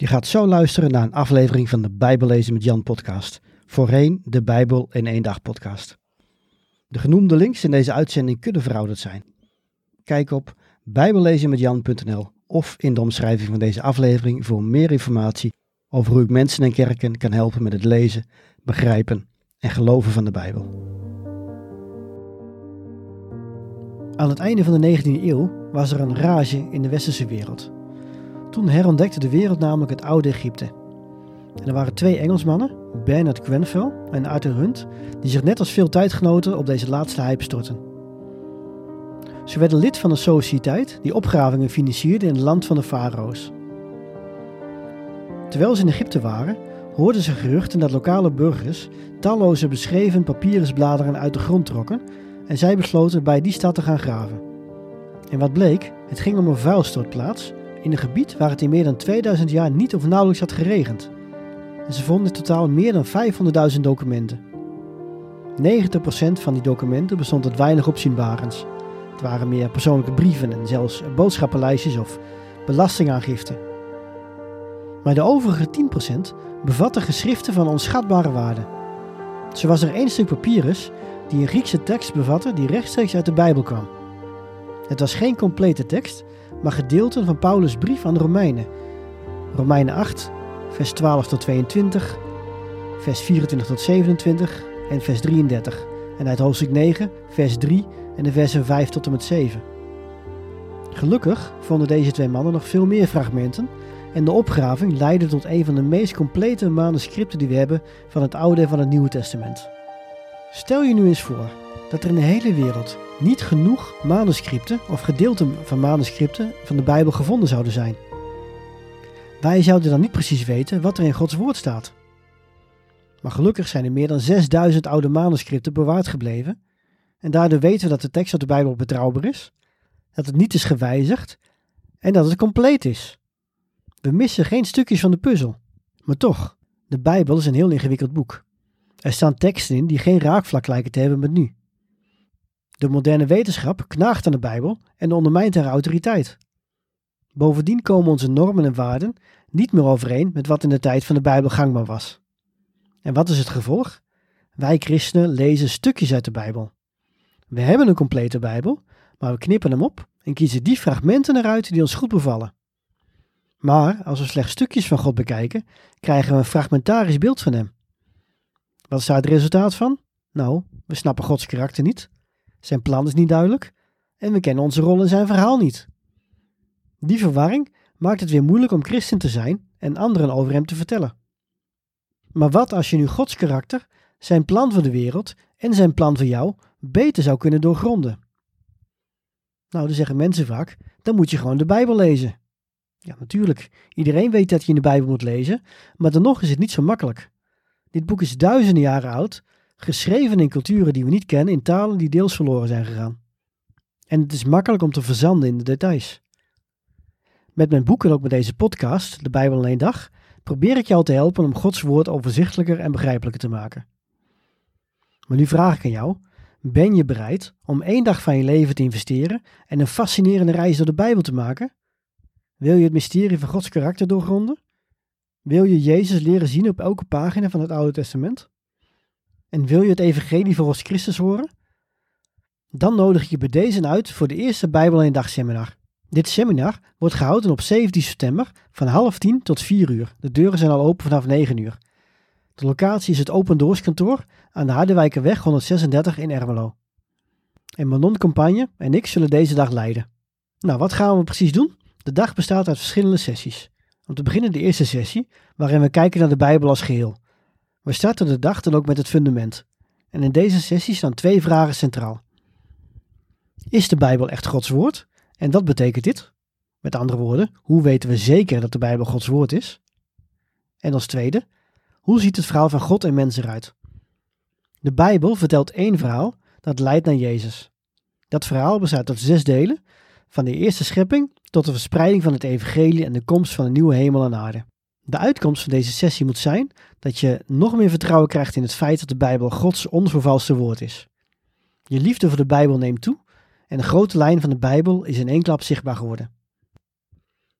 Je gaat zo luisteren naar een aflevering van de Bijbellezen met Jan podcast. Voorheen de Bijbel in één dag podcast. De genoemde links in deze uitzending kunnen verouderd zijn. Kijk op bijbellezenmetjan.nl of in de omschrijving van deze aflevering voor meer informatie over hoe ik mensen en kerken kan helpen met het lezen, begrijpen en geloven van de Bijbel. Aan het einde van de 19e eeuw was er een rage in de westerse wereld. Toen herontdekte de wereld namelijk het oude Egypte. En er waren twee Engelsmannen, Bernard Grenfell en Arthur Hunt, die zich net als veel tijdgenoten op deze laatste hype stortten. Ze werden lid van een sociëteit die opgravingen financierde in het land van de farao's. Terwijl ze in Egypte waren, hoorden ze geruchten dat lokale burgers talloze beschreven papyrusbladeren uit de grond trokken en zij besloten bij die stad te gaan graven. En wat bleek? Het ging om een vuilstortplaats in een gebied waar het in meer dan 2000 jaar niet of nauwelijks had geregend. En ze vonden in totaal meer dan 500.000 documenten. 90% van die documenten bestond uit weinig opzienbarends. Het waren meer persoonlijke brieven en zelfs boodschappenlijstjes of belastingaangiften. Maar de overige 10% bevatte geschriften van onschatbare waarde. Zo was er één stuk papyrus die een Griekse tekst bevatte die rechtstreeks uit de Bijbel kwam. Het was geen complete tekst, maar gedeelten van Paulus' brief aan de Romeinen. Romeinen 8, vers 12 tot 22, vers 24 tot 27 en vers 33. En uit hoofdstuk 9, vers 3 en de versen 5 tot en met 7. Gelukkig vonden deze twee mannen nog veel meer fragmenten en de opgraving leidde tot een van de meest complete manuscripten die we hebben van het Oude en van het Nieuwe Testament. Stel je nu eens voor dat er in de hele wereld niet genoeg manuscripten of gedeelten van manuscripten van de Bijbel gevonden zouden zijn. Wij zouden dan niet precies weten wat er in Gods woord staat. Maar gelukkig zijn er meer dan 6000 oude manuscripten bewaard gebleven en daardoor weten we dat de tekst uit de Bijbel betrouwbaar is, dat het niet is gewijzigd en dat het compleet is. We missen geen stukjes van de puzzel. Maar toch, de Bijbel is een heel ingewikkeld boek. Er staan teksten in die geen raakvlak lijken te hebben met nu. De moderne wetenschap knaagt aan de Bijbel en ondermijnt haar autoriteit. Bovendien komen onze normen en waarden niet meer overeen met wat in de tijd van de Bijbel gangbaar was. En wat is het gevolg? Wij christenen lezen stukjes uit de Bijbel. We hebben een complete Bijbel, maar we knippen hem op en kiezen die fragmenten eruit die ons goed bevallen. Maar als we slechts stukjes van God bekijken, krijgen we een fragmentarisch beeld van Hem. Wat is daar het resultaat van? Nou, we snappen Gods karakter niet, zijn plan is niet duidelijk en we kennen onze rol en zijn verhaal niet. Die verwarring maakt het weer moeilijk om christen te zijn en anderen over hem te vertellen. Maar wat als je nu Gods karakter, zijn plan voor de wereld en zijn plan voor jou beter zou kunnen doorgronden? Nou, dan zeggen mensen vaak, dan moet je gewoon de Bijbel lezen. Ja, natuurlijk. Iedereen weet dat je in de Bijbel moet lezen, maar dan nog is het niet zo makkelijk. Dit boek is duizenden jaren oud geschreven in culturen die we niet kennen, in talen die deels verloren zijn gegaan. En het is makkelijk om te verzanden in de details. Met mijn boek en ook met deze podcast, De Bijbel in één dag, probeer ik jou te helpen om Gods woord overzichtelijker en begrijpelijker te maken. Maar nu vraag ik aan jou, ben je bereid om één dag van je leven te investeren en een fascinerende reis door de Bijbel te maken? Wil je het mysterie van Gods karakter doorgronden? Wil je Jezus leren zien op elke pagina van het Oude Testament? En wil je het evangelie volgens Christus horen? Dan nodig ik je bij deze uit voor de eerste Bijbel in dag seminar. Dit seminar wordt gehouden op 17 september van half tien tot 4 uur. De deuren zijn al open vanaf 9 uur. De locatie is het Open Doors kantoor aan de Harderwijkerweg 136 in Ermelo. En Manon Campagne en ik zullen deze dag leiden. Nou, wat gaan we precies doen? De dag bestaat uit verschillende sessies. Om te beginnen de eerste sessie, waarin we kijken naar de Bijbel als geheel. We starten de dag dan ook met het fundament. En in deze sessie staan twee vragen centraal. Is de Bijbel echt Gods woord? En wat betekent dit? Met andere woorden, hoe weten we zeker dat de Bijbel Gods woord is? En als tweede, hoe ziet het verhaal van God en mens eruit? De Bijbel vertelt één verhaal dat leidt naar Jezus. Dat verhaal bestaat uit zes delen, van de eerste schepping tot de verspreiding van het evangelie en de komst van een nieuwe hemel en aarde. De uitkomst van deze sessie moet zijn dat je nog meer vertrouwen krijgt in het feit dat de Bijbel Gods onvervalste woord is. Je liefde voor de Bijbel neemt toe en de grote lijn van de Bijbel is in één klap zichtbaar geworden.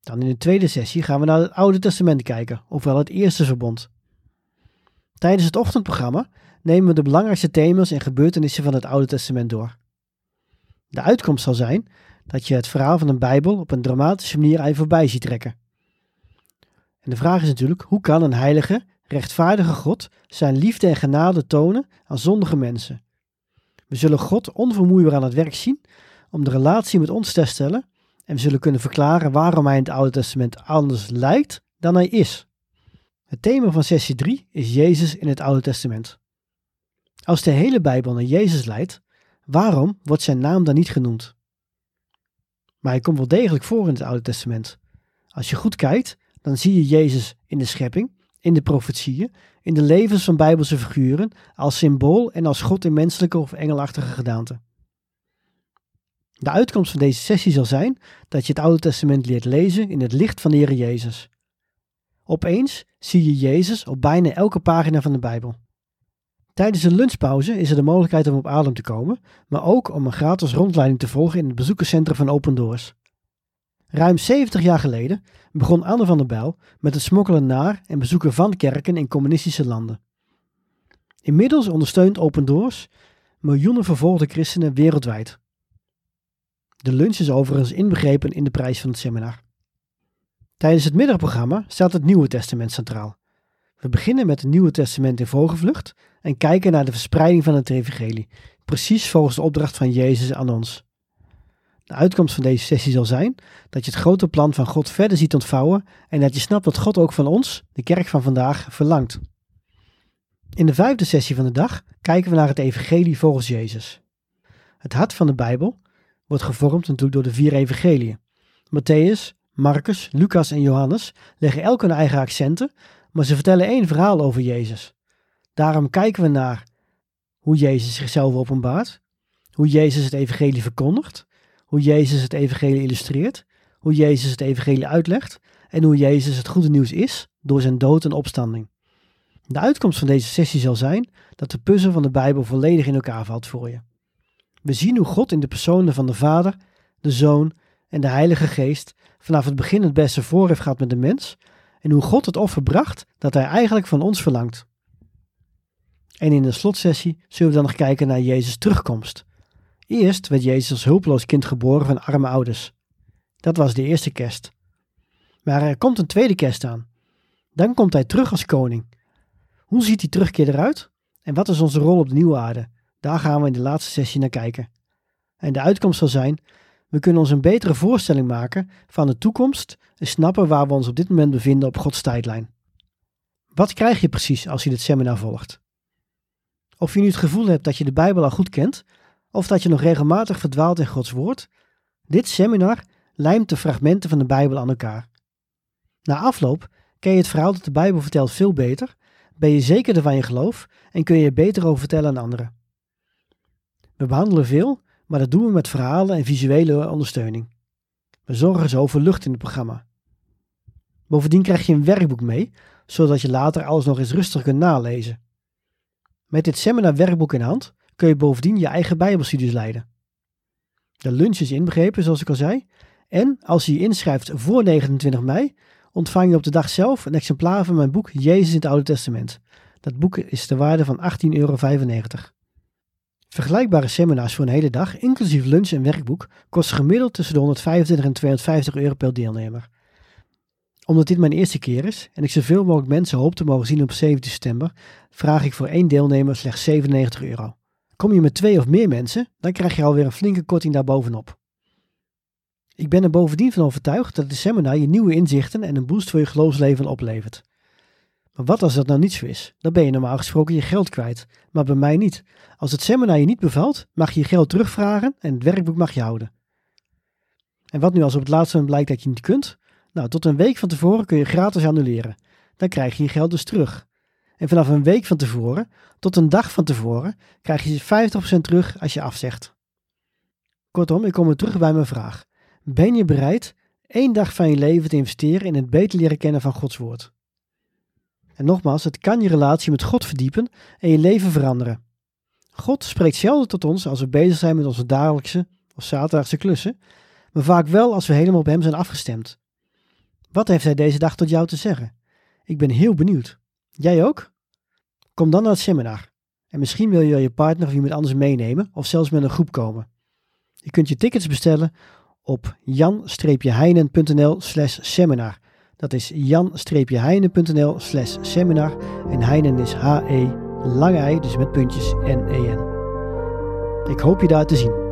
Dan in de tweede sessie gaan we naar het Oude Testament kijken, ofwel het Eerste Verbond. Tijdens het ochtendprogramma nemen we de belangrijkste thema's en gebeurtenissen van het Oude Testament door. De uitkomst zal zijn dat je het verhaal van de Bijbel op een dramatische manier even voorbij ziet trekken. En de vraag is natuurlijk, hoe kan een heilige, rechtvaardige God zijn liefde en genade tonen aan zondige mensen? We zullen God onvermoeibaar aan het werk zien om de relatie met ons te stellen en we zullen kunnen verklaren waarom hij in het Oude Testament anders lijkt dan hij is. Het thema van sessie 3 is Jezus in het Oude Testament. Als de hele Bijbel naar Jezus leidt, waarom wordt zijn naam dan niet genoemd? Maar hij komt wel degelijk voor in het Oude Testament. Als je goed kijkt, dan zie je Jezus in de schepping, in de profetieën, in de levens van Bijbelse figuren, als symbool en als God in menselijke of engelachtige gedaante. De uitkomst van deze sessie zal zijn dat je het Oude Testament leert lezen in het licht van de Heer Jezus. Opeens zie je Jezus op bijna elke pagina van de Bijbel. Tijdens een lunchpauze is er de mogelijkheid om op adem te komen, maar ook om een gratis rondleiding te volgen in het bezoekerscentrum van Open Doors. Ruim 70 jaar geleden begon Anne van der Bijl met het smokkelen naar en bezoeken van kerken in communistische landen. Inmiddels ondersteunt Open Doors miljoenen vervolgde christenen wereldwijd. De lunch is overigens inbegrepen in de prijs van het seminar. Tijdens het middagprogramma staat het Nieuwe Testament centraal. We beginnen met het Nieuwe Testament in vogelvlucht en kijken naar de verspreiding van het evangelie, precies volgens de opdracht van Jezus aan ons. De uitkomst van deze sessie zal zijn dat je het grote plan van God verder ziet ontvouwen en dat je snapt dat God ook van ons, de kerk van vandaag, verlangt. In de vijfde sessie van de dag kijken we naar het evangelie volgens Jezus. Het hart van de Bijbel wordt gevormd natuurlijk door de vier evangeliën. Matthäus, Marcus, Lucas en Johannes leggen elk hun eigen accenten, maar ze vertellen één verhaal over Jezus. Daarom kijken we naar hoe Jezus zichzelf openbaart, hoe Jezus het evangelie verkondigt, hoe Jezus het evangelie illustreert, hoe Jezus het evangelie uitlegt en hoe Jezus het goede nieuws is door zijn dood en opstanding. De uitkomst van deze sessie zal zijn dat de puzzel van de Bijbel volledig in elkaar valt voor je. We zien hoe God in de personen van de Vader, de Zoon en de Heilige Geest vanaf het begin het beste voor heeft gehad met de mens en hoe God het offer bracht dat hij eigenlijk van ons verlangt. En in de slotsessie zullen we dan nog kijken naar Jezus' terugkomst. Eerst werd Jezus als hulpeloos kind geboren van arme ouders. Dat was de eerste kerst. Maar er komt een tweede kerst aan. Dan komt hij terug als koning. Hoe ziet die terugkeer eruit? En wat is onze rol op de nieuwe aarde? Daar gaan we in de laatste sessie naar kijken. En de uitkomst zal zijn: we kunnen ons een betere voorstelling maken van de toekomst en snappen waar we ons op dit moment bevinden op Gods tijdlijn. Wat krijg je precies als je dit seminar volgt? Of je nu het gevoel hebt dat je de Bijbel al goed kent, of dat je nog regelmatig verdwaalt in Gods woord, dit seminar lijmt de fragmenten van de Bijbel aan elkaar. Na afloop ken je het verhaal dat de Bijbel vertelt veel beter, ben je zekerder van je geloof en kun je er beter over vertellen aan anderen. We behandelen veel, maar dat doen we met verhalen en visuele ondersteuning. We zorgen zo voor lucht in het programma. Bovendien krijg je een werkboek mee, zodat je later alles nog eens rustig kunt nalezen. Met dit seminar werkboek in hand kun je bovendien je eigen Bijbelstudies leiden. De lunch is inbegrepen, zoals ik al zei. En als je je inschrijft voor 29 mei, ontvang je op de dag zelf een exemplaar van mijn boek Jezus in het Oude Testament. Dat boek is de waarde van 18,95 euro. Vergelijkbare seminars voor een hele dag, inclusief lunch en werkboek, kosten gemiddeld tussen de 125 en 250 euro per deelnemer. Omdat dit mijn eerste keer is en ik zoveel mogelijk mensen hoop te mogen zien op 17 september, vraag ik voor één deelnemer slechts 97 euro. Kom je met twee of meer mensen, dan krijg je alweer een flinke korting daarbovenop. Ik ben er bovendien van overtuigd dat de seminar je nieuwe inzichten en een boost voor je geloofsleven oplevert. Maar wat als dat nou niet zo is? Dan ben je normaal gesproken je geld kwijt. Maar bij mij niet. Als het seminar je niet bevalt, mag je je geld terugvragen en het werkboek mag je houden. En wat nu als op het laatste moment blijkt dat je niet kunt? Nou, tot een week van tevoren kun je gratis annuleren. Dan krijg je je geld dus terug. En vanaf een week van tevoren tot een dag van tevoren krijg je 50% terug als je afzegt. Kortom, ik kom weer terug bij mijn vraag. Ben je bereid één dag van je leven te investeren in het beter leren kennen van Gods woord? En nogmaals, het kan je relatie met God verdiepen en je leven veranderen. God spreekt zelden tot ons als we bezig zijn met onze dagelijkse of zaterdagse klussen, maar vaak wel als we helemaal op Hem zijn afgestemd. Wat heeft hij deze dag tot jou te zeggen? Ik ben heel benieuwd. Jij ook? Kom dan naar het seminar. En misschien wil je je partner of iemand anders meenemen of zelfs met een groep komen. Je kunt je tickets bestellen op jan-heinen.nl slash seminar. Dat is jan-heinen.nl slash seminar. En Heinen is H-E, lange I, dus met puntjes N-E-N. Ik hoop je daar te zien.